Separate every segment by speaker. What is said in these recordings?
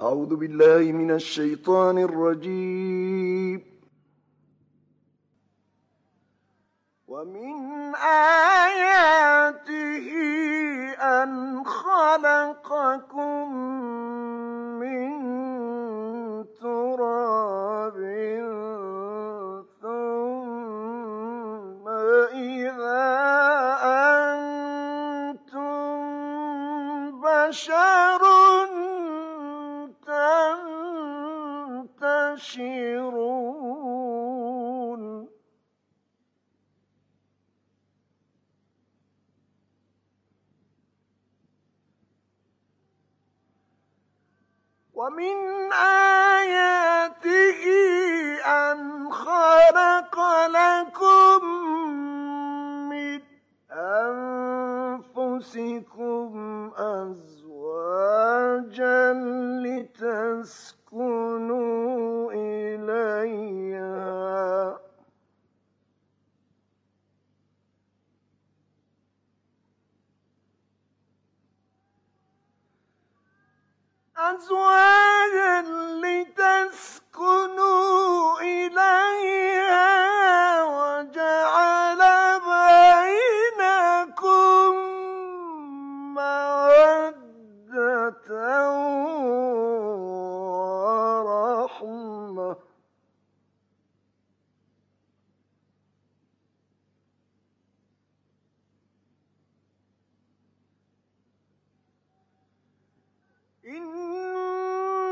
Speaker 1: أعوذ بالله من الشيطان الرجيم. ومن آياته أن خلقكم من تراب ثم إذا أنتم بشر أنفسكم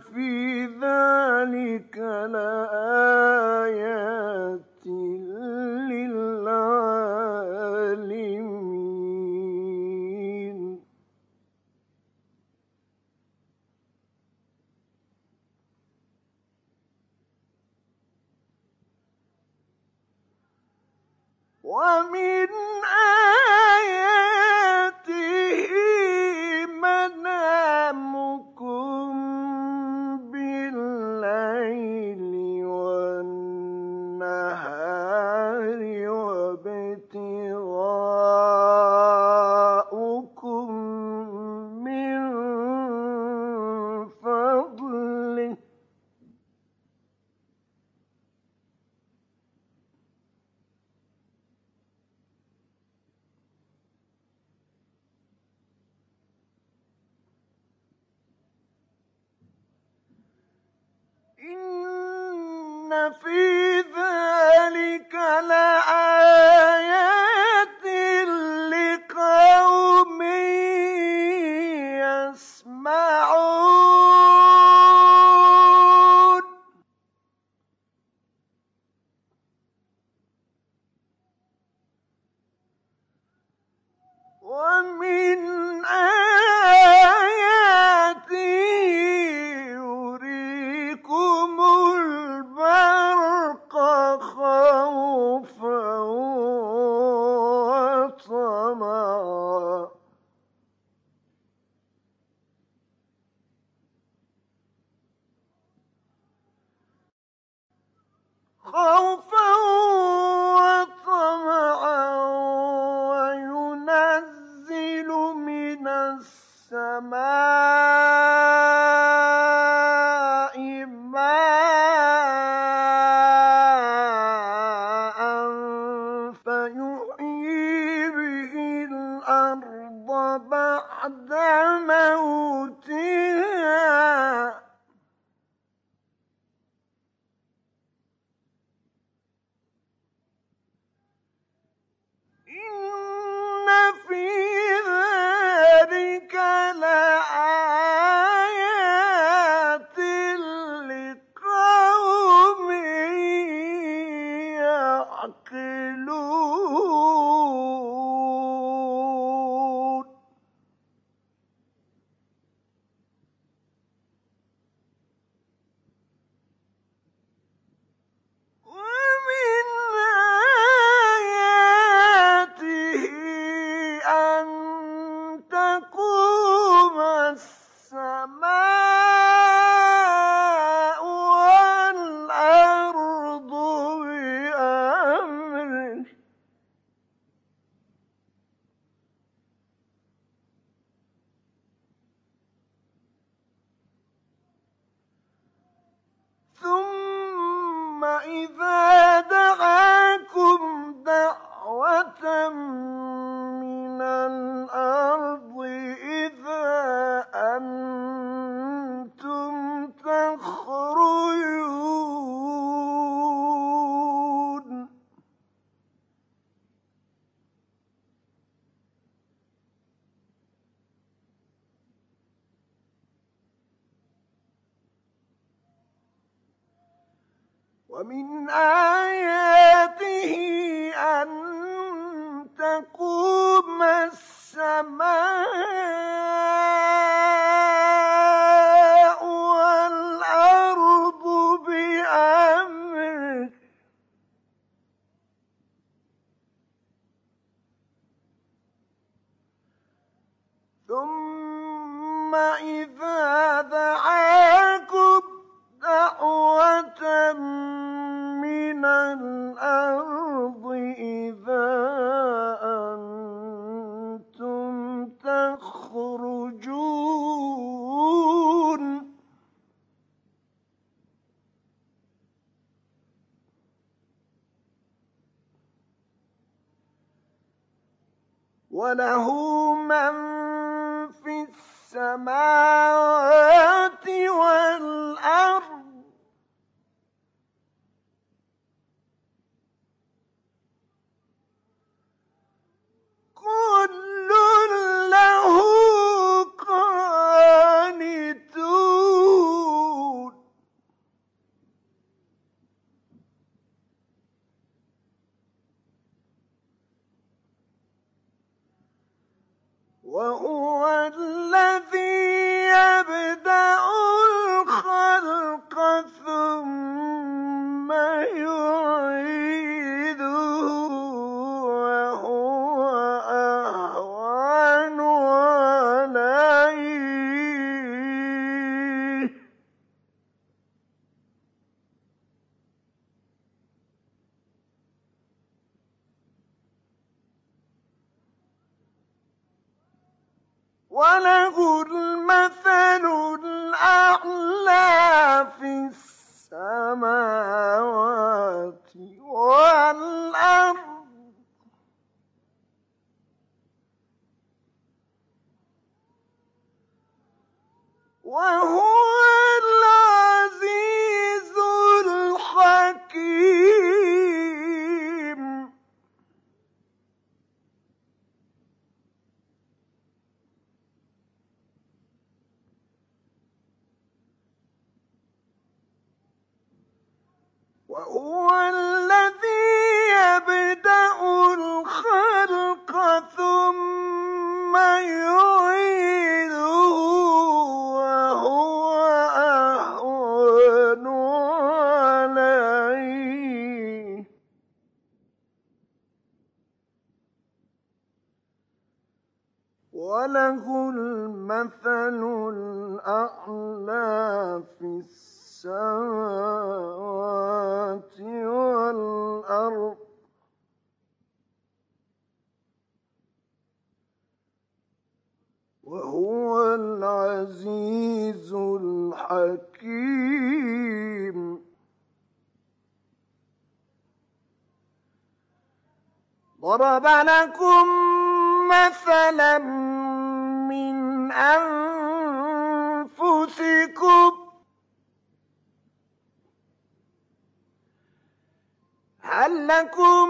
Speaker 1: في ذلك لآيات للعالمين. ومن في ذلك لآيات لقوم يسمعون خوفا وطمعا وينزل من السماء السماء والأرض ثم إذا دعاكم دعوة من الأرض إذا أنتم تخرجون وله من في السماوات والأرض كل له قانتون وهو الذي يبدأ الخلق ثم وهو أهون وله وهو الذي يبدأ الخلق ثم وهو أهون عليه. وله المثل الأعلى في السماوات والأرض وهو العزيز الحكيم. ضرب لكم مثلا من أنفسكم هل لكم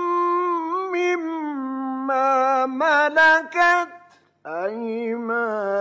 Speaker 1: مما ملكت أيمانكم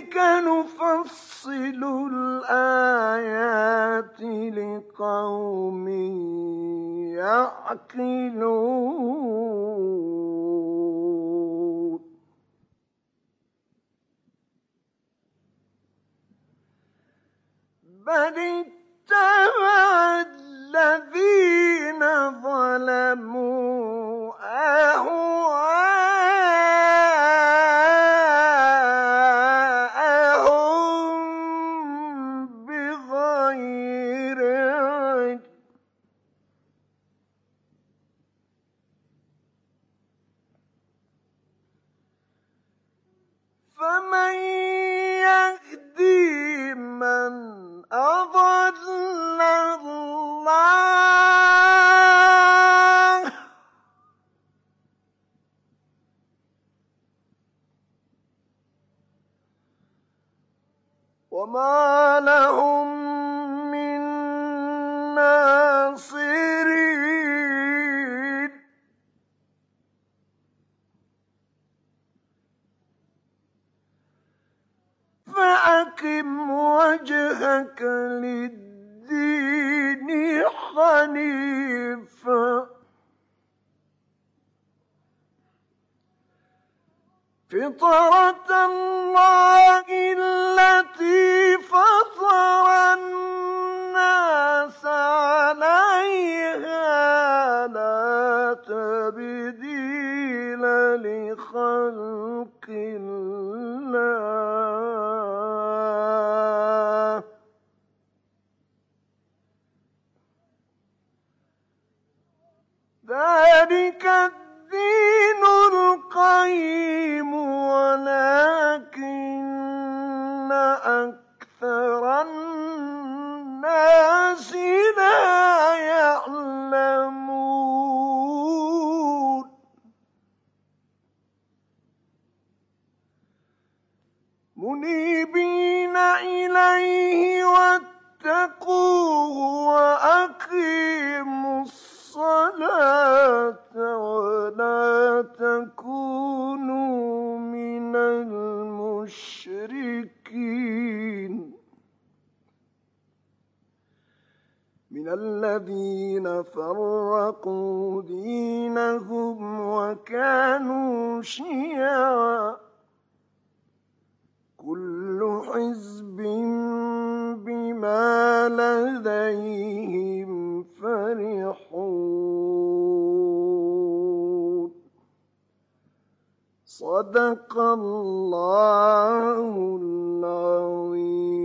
Speaker 1: كذلك نفصل الآيات لقوم يعقلون. بل اتبع الذين ظلموا للدين حنيفا. فطرة الله التي فطر الناس عليها لا تبديل لخلق الله. منيبين إليه واتقوه وأقيموا الصلاة ولا تكونوا من المشركين. من الذين فرقوا دينهم وكانوا شيعا. كل حزب بما لديهم فرحون. صدق الله العظيم.